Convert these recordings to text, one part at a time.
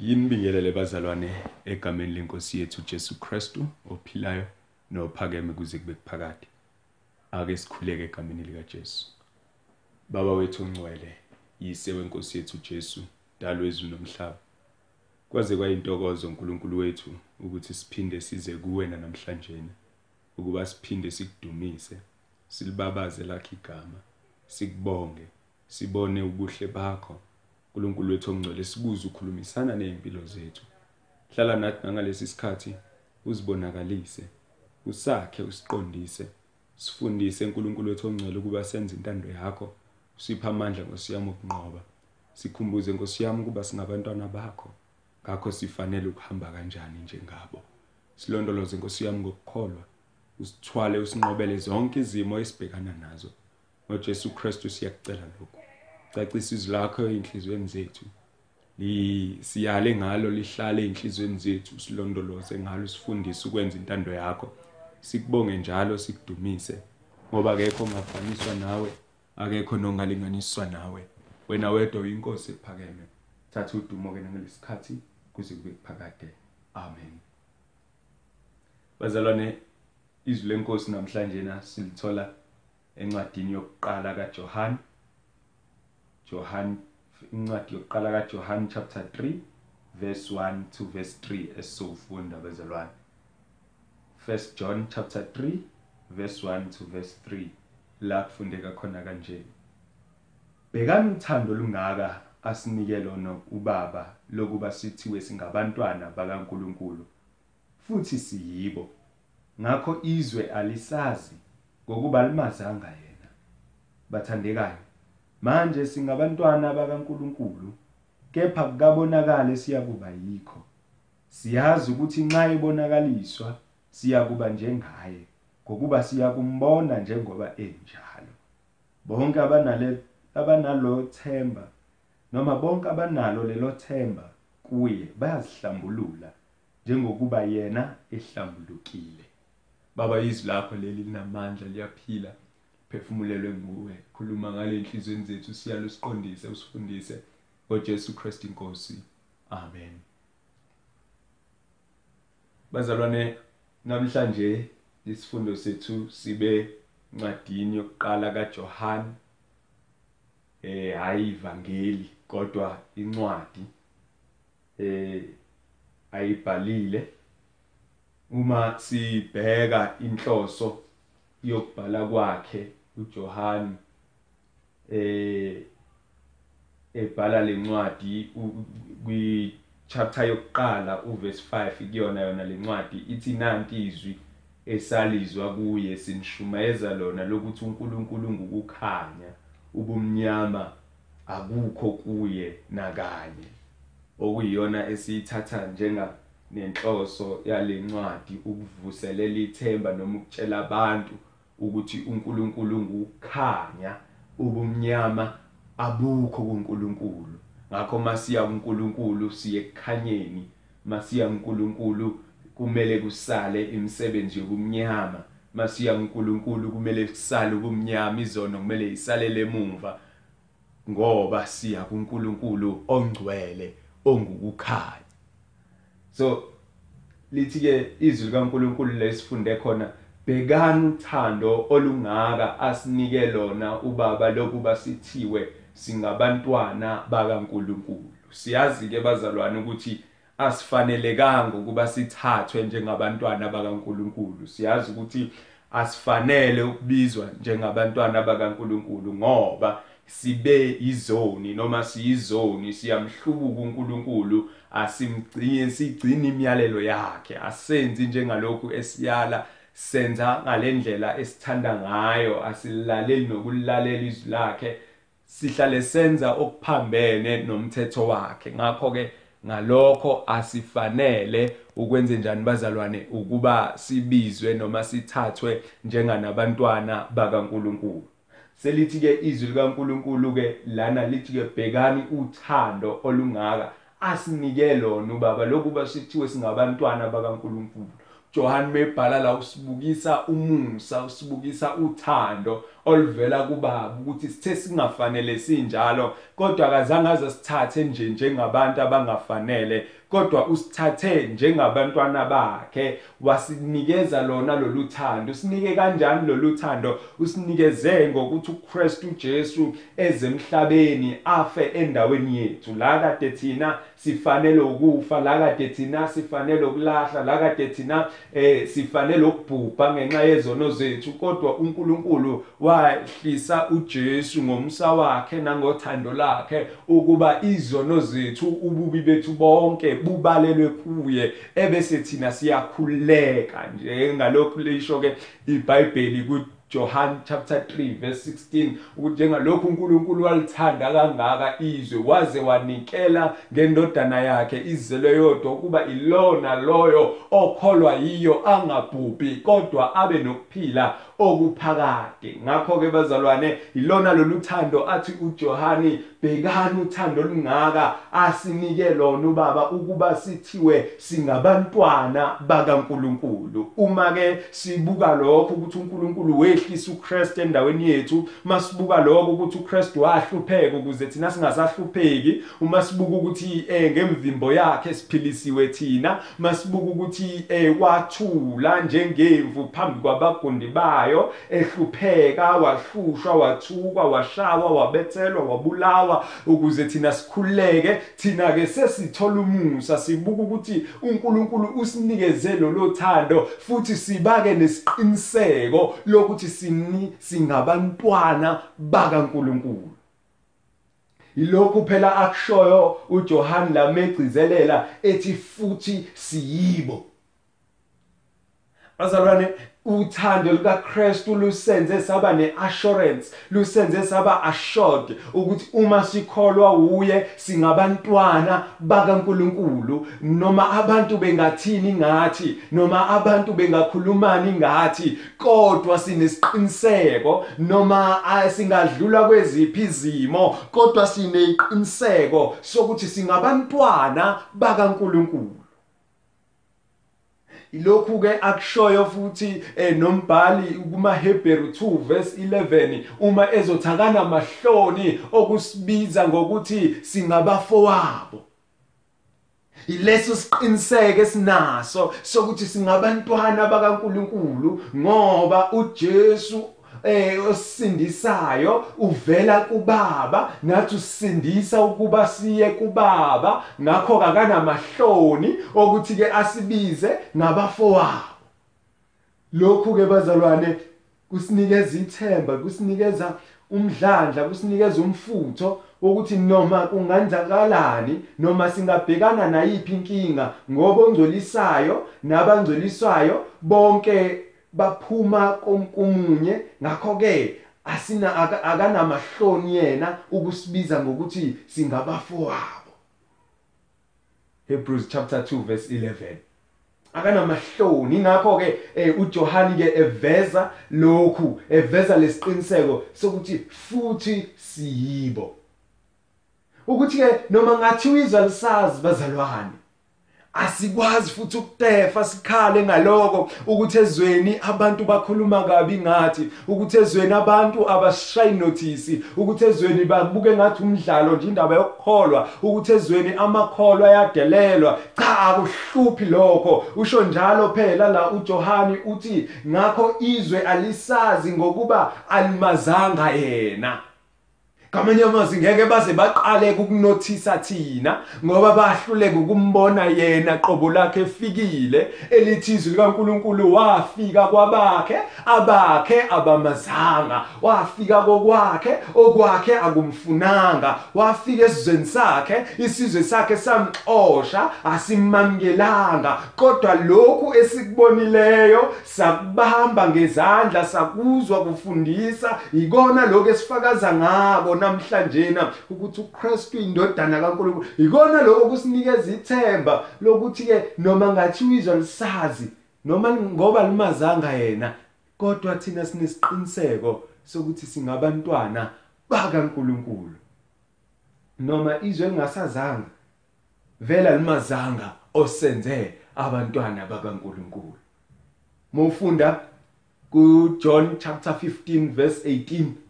Yinibingelele bazalwane egameni lenkosi yethu Jesu Kristu ophilayo nophakeme kuze kube kuphakade. Ake sikhuleke egameni lika Jesu. Baba wethu ongcwele, yise wenkosi yethu Jesu, dalo wezulu nomhlaba. Kwaze kwayintokozo uNkulunkulu wethu ukuthi siphinde size kuwena namhlanje ukuba siphinde sikudumise, silibabaze lakho igama, sikubonge, sibone ubuhle bakho. uNkulunkulu wethu ongcwele sibuze ukhulumisana nezimpilo zethu. Hlala nathi ngalesi sikhathi uzibonakalise usakhe usiqondise sifundise uNkulunkulu wethu ongcwele ukuba senze intando yakho. Usipha amandla ngosiyami okunqoba sikhumbuze ngosiyami ukuba singabantwana bakho. Ngakho sifanele ukuhamba kanjani njengabo. Silondoloze ngosiyami ngokukholwa. Usithwale usinqobele zonke izimo esibhekana nazo. ngoJesu Kristu siyakucela lokho cacisa izwi lakho einhlizweni zethu. Li siyale ngalo lihlale einhlizweni zethu silondoloze ngalo sifundise ukwenza intando yakho. Sikubonge njalo sikudumise. Ngoba akekho ongafaniswa nawe akekho nongalinganiswa nawe. Wena wedwa uyinkosi ephakeme. Thatha udumo ke nangalesikhathi kuze kube kuphakade. Amen. Bazalwane izwi lenkosi namhlanje na silithola encwadini yokuqala kaJohn Johann incwadi yokuqala kaJohn chapter 3 verse 1 to verse 3 esizofunda bezalwane. First John chapter 3 verse 1 to verse 3 la kufundeka khona kanje. Bekani uthando lungaka asinike lona ubaba lokuba sithiwe singabantwana bakaNkuluNkulu futhi siyibo. Ngakho izwe alisazi ngokuba limazanga yena. Bathandekayo. Manje singabantwana bakaNkuluNkulu kepha kukabonakala siyakuba yikho. Siyazi ukuthi nxa ibonakaliswa siyakuba njengaye ngokuba siyakumbona njengoba enjalo. Bonke abanalo themba noma bonke abanalo lelo themba kuye bayazihlambulula njengokuba yena ehlambulukile. Baba izwi lakho leli linamandla liyaphila. Phefumulelwe nguwe khuluma ngale enhlizweni zethu siyalo siqondise usifundise ngoJesu Kristu inkosi. Amen. Bazalwane namhlanje isifundo sethu sibe ncwadini yokuqala kaJohn eh hayi ivangeli kodwa incwadi eh ayibhalile. Uma sibheka inhloso yokubhala kwakhe uJohn eh ebhala lencwadi kwi chapter yokuqala uverse 5 kuyona yona lencwadi ithi nanti izwi esalizwa kuye sinishumayeza lona lokuthi uNkulunkulu ngukukhanya ubumnyama akukho kuye nakanye. Okuyiyona esiyithatha njenga nenhloso yalencwadi ukuvuselela ithemba noma ukutshela abantu ukuthi uNkulunkulu ngukukhanya ubumnyama abukho kuNkulunkulu. Ngakho masiya kuNkulunkulu siye ekukhanyeni masiya kuNkulunkulu kumele kusale imisebenzi yobumnyama. Masiya kuNkulunkulu kumele kusale ubumnyama izono kumele isalele emuva. Ngoba siya kuNkulunkulu ongcwele ongukukhanya. So lithi ke izwi likaNkulunkulu lesifunde khona bhekani uthando olungaka asinike lona ubaba lokuba sithiwe singabantwana bakaNkuluNkulu. Siyazi ke bazalwane ukuthi asifanelekanga ukuba sithathwe njengabantwana bakaNkuluNkulu. Siyazi ukuthi asifanele ukubizwa njengabantwana bakaNkuluNkulu ngoba sibe izoni noma siyizoni siyamhlubuka uNkulunkulu asimgcini sigcina imiyalelo yakhe asenzi njengalokhu esiyala senza ngalendlela esithanda ngayo asilaleli nokulalela izwi lakhe sihlale senza okuphambene nomthetho wakhe. Ngakho ke ngalokho asifanele ukwenze njani bazalwane ukuba sibizwe noma sithathwe njenganabantwana bakaNkuluNkulu. Selithi ke izwi likaNkuluNkulu ke lana lithi ke bhekani uthando olungaka asinike lona ubaba. Lokuba sithiwe singabantwana bakaNkuluNkulu. Johann mebhala la usibukisa umusa usibukisa uthando. Oluvela kubaba ukuthi sithe singafanele sinjalo kodwa akazange aze sithathe nje njengabantu abangafanele kodwa usithathe njengabantwana bakhe. Wasinikeza lona lolu thando usinike kanjani lolu thando? Usinikeze ngokuthi uKristu Jesu ezemhlabeni afe endaweni yethu. La kade thina sifanele ukufa la kade thina sifanele ukulahla la kade thina eh sifanele ukubhubha ngenxa yezono zethu kodwa uNkulunkulu wahlisa uJesu ngomsa wakhe nangothando lakhe ukuba izono zethu ububi bethu bonke bubalelwe kuye ebese thina siyakhuleka njengalokhu lisho ke iBhayibheli John chapter 3 verse 16 ukuthi njengalokhu uNkulunkulu walithanda kangaka izwe waze wanikela ngendodana yakhe izelo yodwa ukuba ilona loyo okholwa yiyo angabhubhi kodwa abe nokuphila okuphakade. Ngakho ke bazalwane ilona lolu thando athi uJohani bhekani uthando olungaka asinike lona ubaba ukuba sithiwe singabantwana bakaNkuluNkulu. Uma ke sibuka lokho ukuthi uNkulunkulu wehlisa uKristu endaweni yethu masibuka lokho ukuthi uKristu wahlupheka ukuze thina singasahlupheki uma sibuka ukuthi eh ngemvimbo yakhe siphilisiwe thina. Masibuka ukuthi eh wathula njengemvu phambi kwabagundi bayo ehlupheka wahlushwa wathukwa washawa wabethelwa wabulawa ukuze thina sikhuleke thina ke sesithola umusa sibuka ukuthi uNkulunkulu usinikeze lo thando futhi sibake nesiqiniseko lokuthi sini singabantwana bakaNkulunkulu. Ilokhu phela akushoyo uJohn lamegcizelela ethi futhi siyibo. Bazalwane uthando lukaKristu lusenze saba neassurance lusenze saba assured ukuthi uma sikholwa uye singabantwana bakaNkuluNkulu. Noma abantu bengathini ngathi noma abantu bengakhulumani ngathi kodwa sinesiqiniseko noma singadlula kweziphi izimo kodwa sineqiniseko sokuthi singabantwana bakaNkuluNkulu. Ilokhu ke akushoyo futhi eh, nombhali kuma Hebrew 2 verse 11 uma ezothakana mahloni okusibiza ngokuthi singabafowabo. Ileso siqiniseke esinaso sokuthi singabantwana bakaNkuluNkulu ngoba uJesu eh osindisayo uvela kubaba nathi usindisa ukuba siye kubaba. Ngakho kakanamahloni ukuthi ke asibize ngabafowabo lokhu ke bazalwane kusinikeza ithemba kusinikeza umdlandla kusinikeza umfutho ukuthi noma kunganzakalani noma singabhekana nayiphi inkinga ngoba ongcolisayo nabangcoliswayo bonke baphuma komunye. Ngakho ke asina akanamahloni yena ukusibiza ngokuthi singabafowabo Hebrews chapter 2 verse 11 akanamahloni. Ngakho ke eh, uJohani ke eveza lokhu eveza lesiqiniseko sokuthi futhi siyibo. Ukuthi ke noma ngathiwa izwa lisazi bazalwane asikwazi futhi ukutefa sikhale ngaloko ukuthi ezweni abantu bakhuluma kabi ngathi ukuthi ezweni abantu abashayi notice ukuthi ezweni babuke ngathi umdlalo nje indaba yokukholwa ukuthi ezweni amakholwa yadelelwa cha akuhluphi lokho. Usho njalo phela la uJohani uthi ngakho izwe alisazi ngokuba alimazanga yena. Ngamanye amazwi ngeke baze baqale ukunothisa thina ngoba bahluleke ukumbona yena qobo lakhe efikile elithi izwi likaNkuluNkulu wafika kwabakhe abakhe abamazanga. Wafika kokwakhe okwakhe akumfunanga. Wafika esizweni sakhe isizwe sakhe samxosha asimamkelanga kodwa lokhu esikubonileyo sakubamba ngezandla sakuzwa kufundisa ikona lokho esifakaza ngako namhlanje na ukuthi uKristu indodana kaNkulunkulu. Ikona lokho kusinikeza ithemba lokuthi ke noma ngathi uyizwa lisazi noma ngoba limazanga yena kodwa thina sinesiqiniseko sokuthi singabantwana bakaNkulunkulu. Noma izwe lingasazanga vela limazanga osenze abantwana bakaNkulunkulu. Mufunda ku John chapter 15 verse 18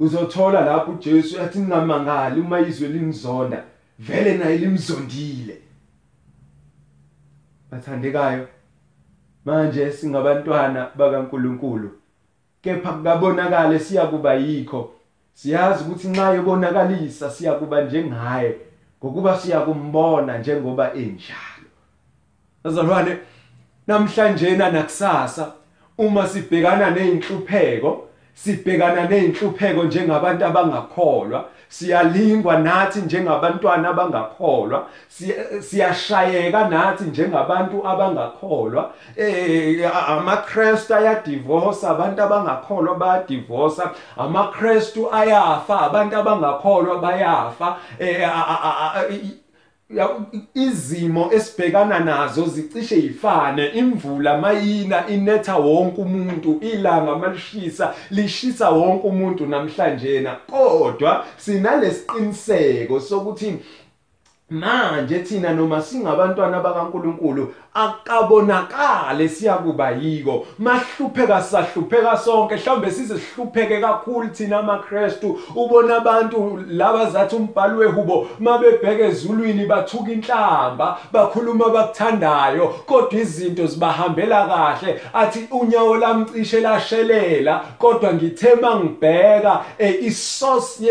uzothola lapho uJesu yathi ningamangali uma izwe linizonda vele naye limzondile. Bathandekayo manje singabantwana bakaNkuluNkulu kepha kukabonakala siyakuba yikho. Siyazi ukuthi nxa yobonakalisa siyakuba njengaye ngokuba siyakumbona njengoba enjalo. Bazalwane namhlanje nakusasa uma sibhekana nezinhlupheko sibhekana nezinhlupheko njengabantu abangakholwa siyalingwa nathi njengabantwana abangakholwa siyashayeka nathi njengabantu abangakholwa. Eh amaKristu ayadivorce abantu abangakholwa bayadivorce amaKristu ayafa abantu abangakholwa bayafa. Eh izimo esibhekana nazo zicishe yifane. Imvula mayina inetha wonke umuntu ilanga malishisa lishisa wonke umuntu namhlanje na. Kodwa sinalesiqiniseko sokuthi manje thina noma singabantwana bakaNkuluNkulu akabonakale siyakuba yiko. Mahlupheka sahlupheka sonke mhlawumbe size sihlupheke kakhulu thina amaKristu. Ubona abantu laba zathi umbhalo wehubo mabebheke ezulwini bathuka inhlamba bakhuluma abakuthandayo kodwa izinto zibahambela kahle. Athi unyawo lami cishe lashelela kodwa ngithema ngibheka eh, isource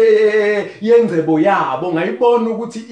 yengcebo yabo. Ngayibona ukuthi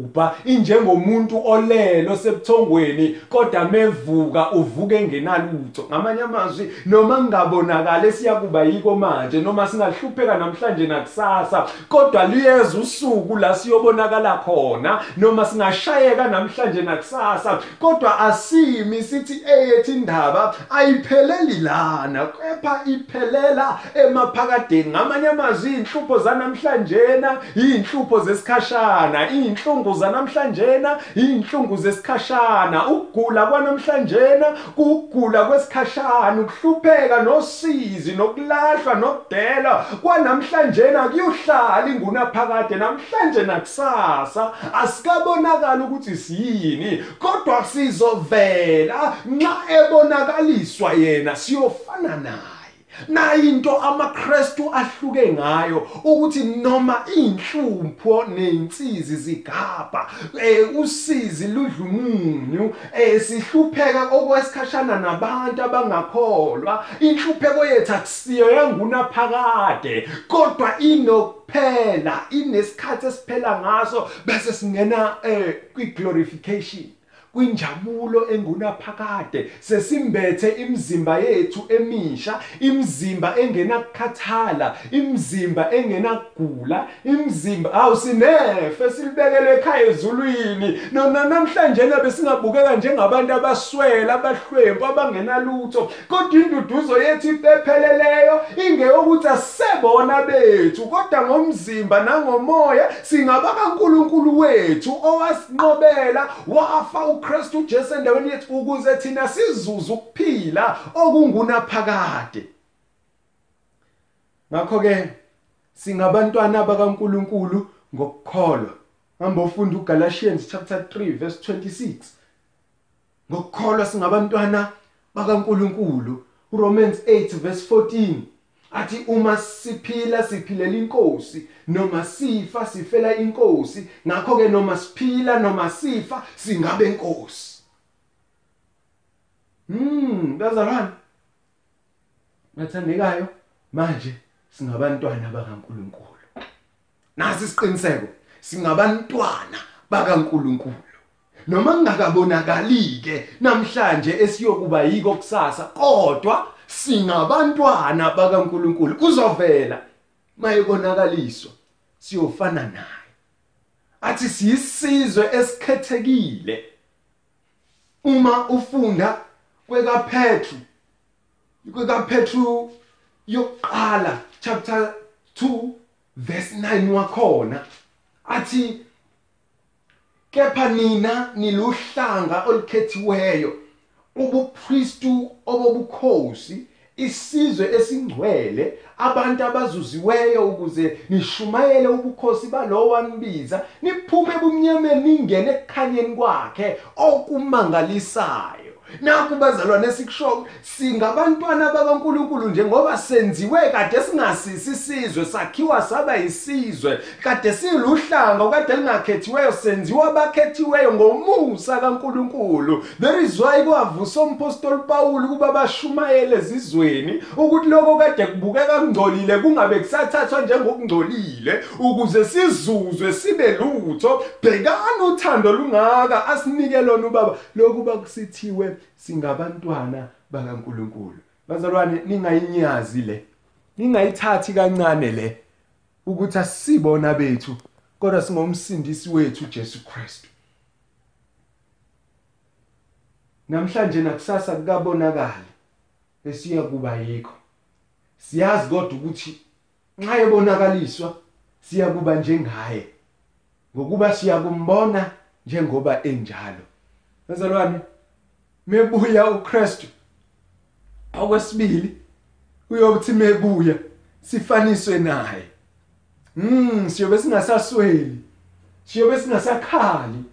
iyabhubha injengomuntu olelo sebuthongweni kodwa mevuka uvuke engenalutho ngamanye amazwi noma ngabonakala siyakuba yiko manje noma singahlupheka namhlanje nakusasa kodwa liyeza usuku la siyobonakala khona noma singashayeka namhlanje nakusasa kodwa asimi sithi eyethi indaba ayipheleli lana kepha iphelela emaphakadeni. Ngamanye amazwi inhlupho zanamhlanjena inhlupho zesikhashana inhlungu zanamhlanjena inhlungu zesikhashana. Ukugula kwanamhlanjena kugula kwesikhashana ukuhlupheka nosizi nokulahlwa nokudela kwanamhlanjena kuyohlala ingunaphakade namhlanje nakusasa asikabonakala ukuthi siyini kodwa sizovela. Nxa ebonakaliswa yena siyofana naye. Nayinto amaKristu ahluke ngayo ukuthi noma inhlupho nensizi zigaba eh usizi ludlumunyu eh sihlupheka okwesikhashana nabantu abangakholwa. Inhlupheko yethu akusiyo yangunaphakade. Kodwa inokuphela inesikhathi esiphela ngaso bese singena eh kwi glorification kwinjabulo engunaphakade sesimbethe imizimba yethu emisha imizimba engenakukhathala imizimba engenakugula imizimba awu sinefe silibekele ekhaya ezulwini. Nona namhlanje nabe singabukeka njengabantu abaswela abahlwempu abangenalutho. Kodwa induduzo yethu ipepheleleyo ingeyokuthi asisebona bethu kodwa ngomzimba nangomoya singaba kaNkuluNkulu wethu owasinqobela wafa uKristu uJesu endaweni yethu ukuze thina sizuze ukuphila okungunaphakade. Ngakho ke singabantwana bakaNkuluNkulu ngokukholwa. Hamba ufunda uGalatians chapter 3 verse 26 ngokukholwa singabantwana bakaNkuluNkulu. uRomans 8 verse 14 athi uma siphila siphilela inkosi noma sifa sifela inkosi ngakho ke noma siphila noma sifa singabe inkosi. Hmm bazalwane bathandekayo manje singabantwana bakaNkuluNkulu. Nasi isiqiniseko singabantwana bakaNkuluNkulu. Noma ngingakabonakali ke namhlanje esiyokuba yiko kusasa kodwa singabantwana bakaNkuluNkulu kuzovela. Mayibonakaliswa siyofana naye. Athi siyisizwe esikhethekile. Uma ufunda kwekaPetru kwekaPetru yokuqala chapter 2 verse 9 wakhona athi kepha nina niluhlanga olukhethiweyo ubupristu obobukhosi isizwe esingcwele abantu abazuziweyo ukuze nishumayele ubukhosi balowo wanibiza niphume ebumnyameni ningene ekukhanyeni kwakhe okumangalisayo. Naku bazalwane esikusho singabantwana bakaNkuluNkulu njengoba senziwe kade singasisi isizwe sakhiwa saba isizwe kade siluhlanga kade lingakhethiweyo senziwa abakhethiweyo ngomusa kaNkuluNkulu. There is why kwavusa umpostoli Paul kuba bashumayele ezizweni ukuthi lokho kade kubukeka kungcolile kungabe kusathathwa njengokungcolile ukuze sizuzwe sibe lutho. Bhekana uthando lungaka asinike lona ubaba. Lokuba kusithiwe singabantwana bakaNkuluNkulu. Bazalwane ningayinyazi le. Ningayithathi kancane le ukuthi asibona bethu kodwa singomsindisi wethu Jesu Kristu namhlanje nakusasa kukabonakala esiya kuba yikho. Siyazi kodwa ukuthi nxa ebonakaliswa siya kuba njengaye ngokuba siya kumbona njengoba enjalo. Bazalwane mebuya uKristu. Okwesibili uyokuthi mebuya sifaniswe naye. Mm siyobe singasasweli siyobe singasakhali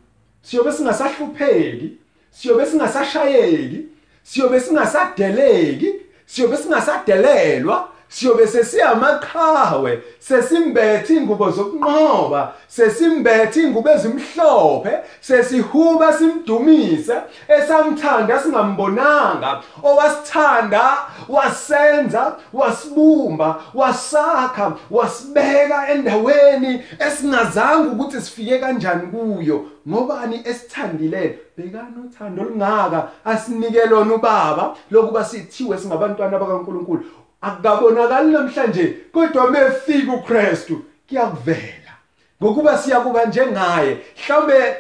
siyobe singasahlupheki siyobe singasashayeki siyobe singasadeleki siyobe singasadelelwa siyobe sesiyamaqhawe sesimbethe ingubo zokunqoba sesimbethe ingubo ezimhlophe sesihuba simdumise esamthanda singambonanga owasithanda wasenza wasibumba wasakha wasibeka endaweni esingazange ukuthi sifike kanjani kuyo. Ngobani esithandile? Bekana uthando olungaka asinike lona ubaba lokuba sithiwe singabantwana bakaNkuluNkulu. Akukabonakali namhlanje kodwa mefika uKristu kuyakuvela. Ngokuba siyakuba njengaye mhlambe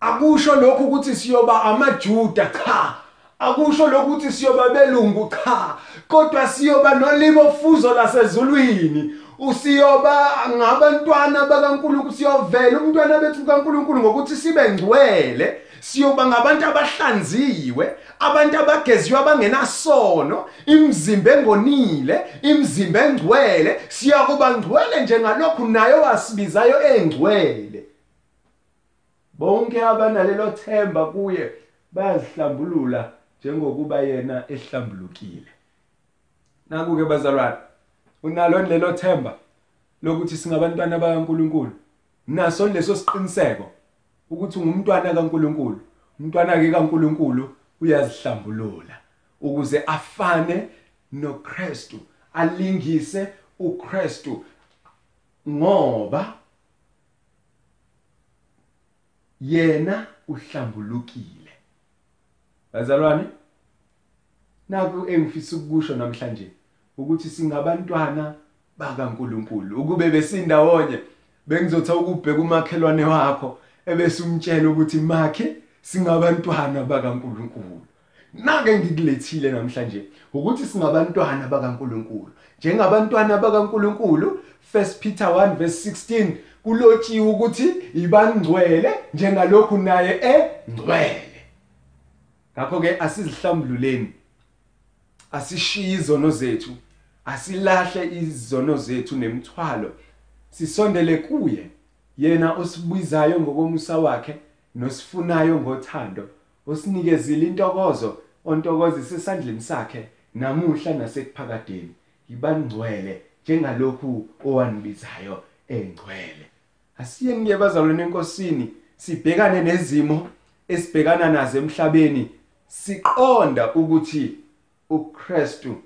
akusho lokhu ukuthi siyoba amaJuda cha. Akusho lokhu ukuthi siyoba belungu cha. Kodwa siyoba nolimo fuzo lasezulwini. Usiyoba ngabantwana bakaNkulunkulu siyovela umntwana bethu kaNkulunkulu ngokuthi sibe ngcwele. Siyoba ngabantu abahlanziwe abantu abageziwe abangenasono imizimba engonile imizimba engcwele. Siyakuba ngcwele njengalokhu naye wasibizayo engcwele. Bonke abanalelo themba kuye bayazihlambulula njengokuba yena ehlambulukile. Naku-ke bazalwane unalo lelo themba lokuthi singabantwana bakaNkuluNkulu? Naso leso siqiniseko? Ukuthi ungumntwana kaNkuluNkulu umntwana ke kaNkuluNkulu uyazihlambulula ukuze afane noKristu alingise uKristu ngoba yena uhlambulukile. Bazalwane naku engifisa ukusho namhlanje ukuthi singabantwana bakaNkuluNkulu. Ukube besindawonye bengizotha ukubheka umakhelwane wakho ebese umtshela ukuthi makhe singabantwana bakaNkuluNkulu. Nake ngikulethile namhlanje ukuthi singabantwana bakaNkuluNkulu. Njengabantwana bakaNkuluNkulu 1 Peter 1 verse 16 kulotshiwe ukuthi ibangcwele njengalokhu naye engcwele. Ngakho ke asizihlambululeni asishiye izono zethu asilahle izono zethu nemithwalo sisondele kuye. Yena osibuzayo ngokomusa wakhe nosifunayo ngothando osinikezile intokozo ontokozisa esandleni sakhe namuhla nasekuphakadeni ibangcwele njengalokhu owanibizayo engcwele. Asiye ngiye bazalwane enkosini sibhekane nezimo esibhekana nazo emhlabeni siqonda ukuthi uKristu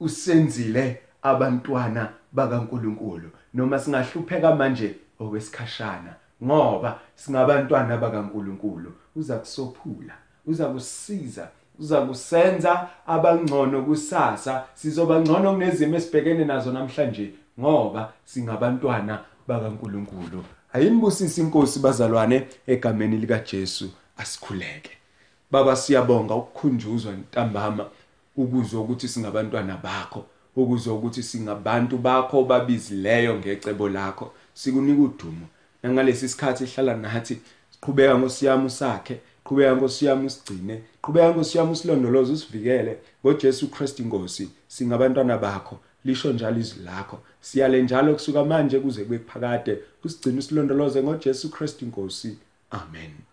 usenzile abantwana bakaNkuluNkulu. Noma singahlupheka manje okwesikhashana ngoba singabantwana bakaNkuluNkulu uza kusophula uza kusiza uza kusenza abangcono kusasa sizoba ngcono kunezimo esibhekene nazo namhlanje ngoba singabantwana bakaNkuluNkulu. Ayinibusisi inkosi bazalwane egameni lika Jesu asikhuleke. Baba siyabonga ukukhunjuzwa ntambama ukuzwa ukuthi singabantwana bakho ukuzwa ukuthi singabantu bakho babizileyo ngecebo lakho. Sikunika udumo. Nangalesi sikhathi ehlala nathi siqhubeka ngosiyami sakhe qhubeka ngosiyami usigcine qhubeka ngosiyami usilondoloze usivikele. ngoJesu Kristu inkosi singabantwana bakho lisho njalo izwi lakho. Siyale njalo kusuka manje kuze kube phakade usigcine usilondoloze ngoJesu Kristu inkosi amen.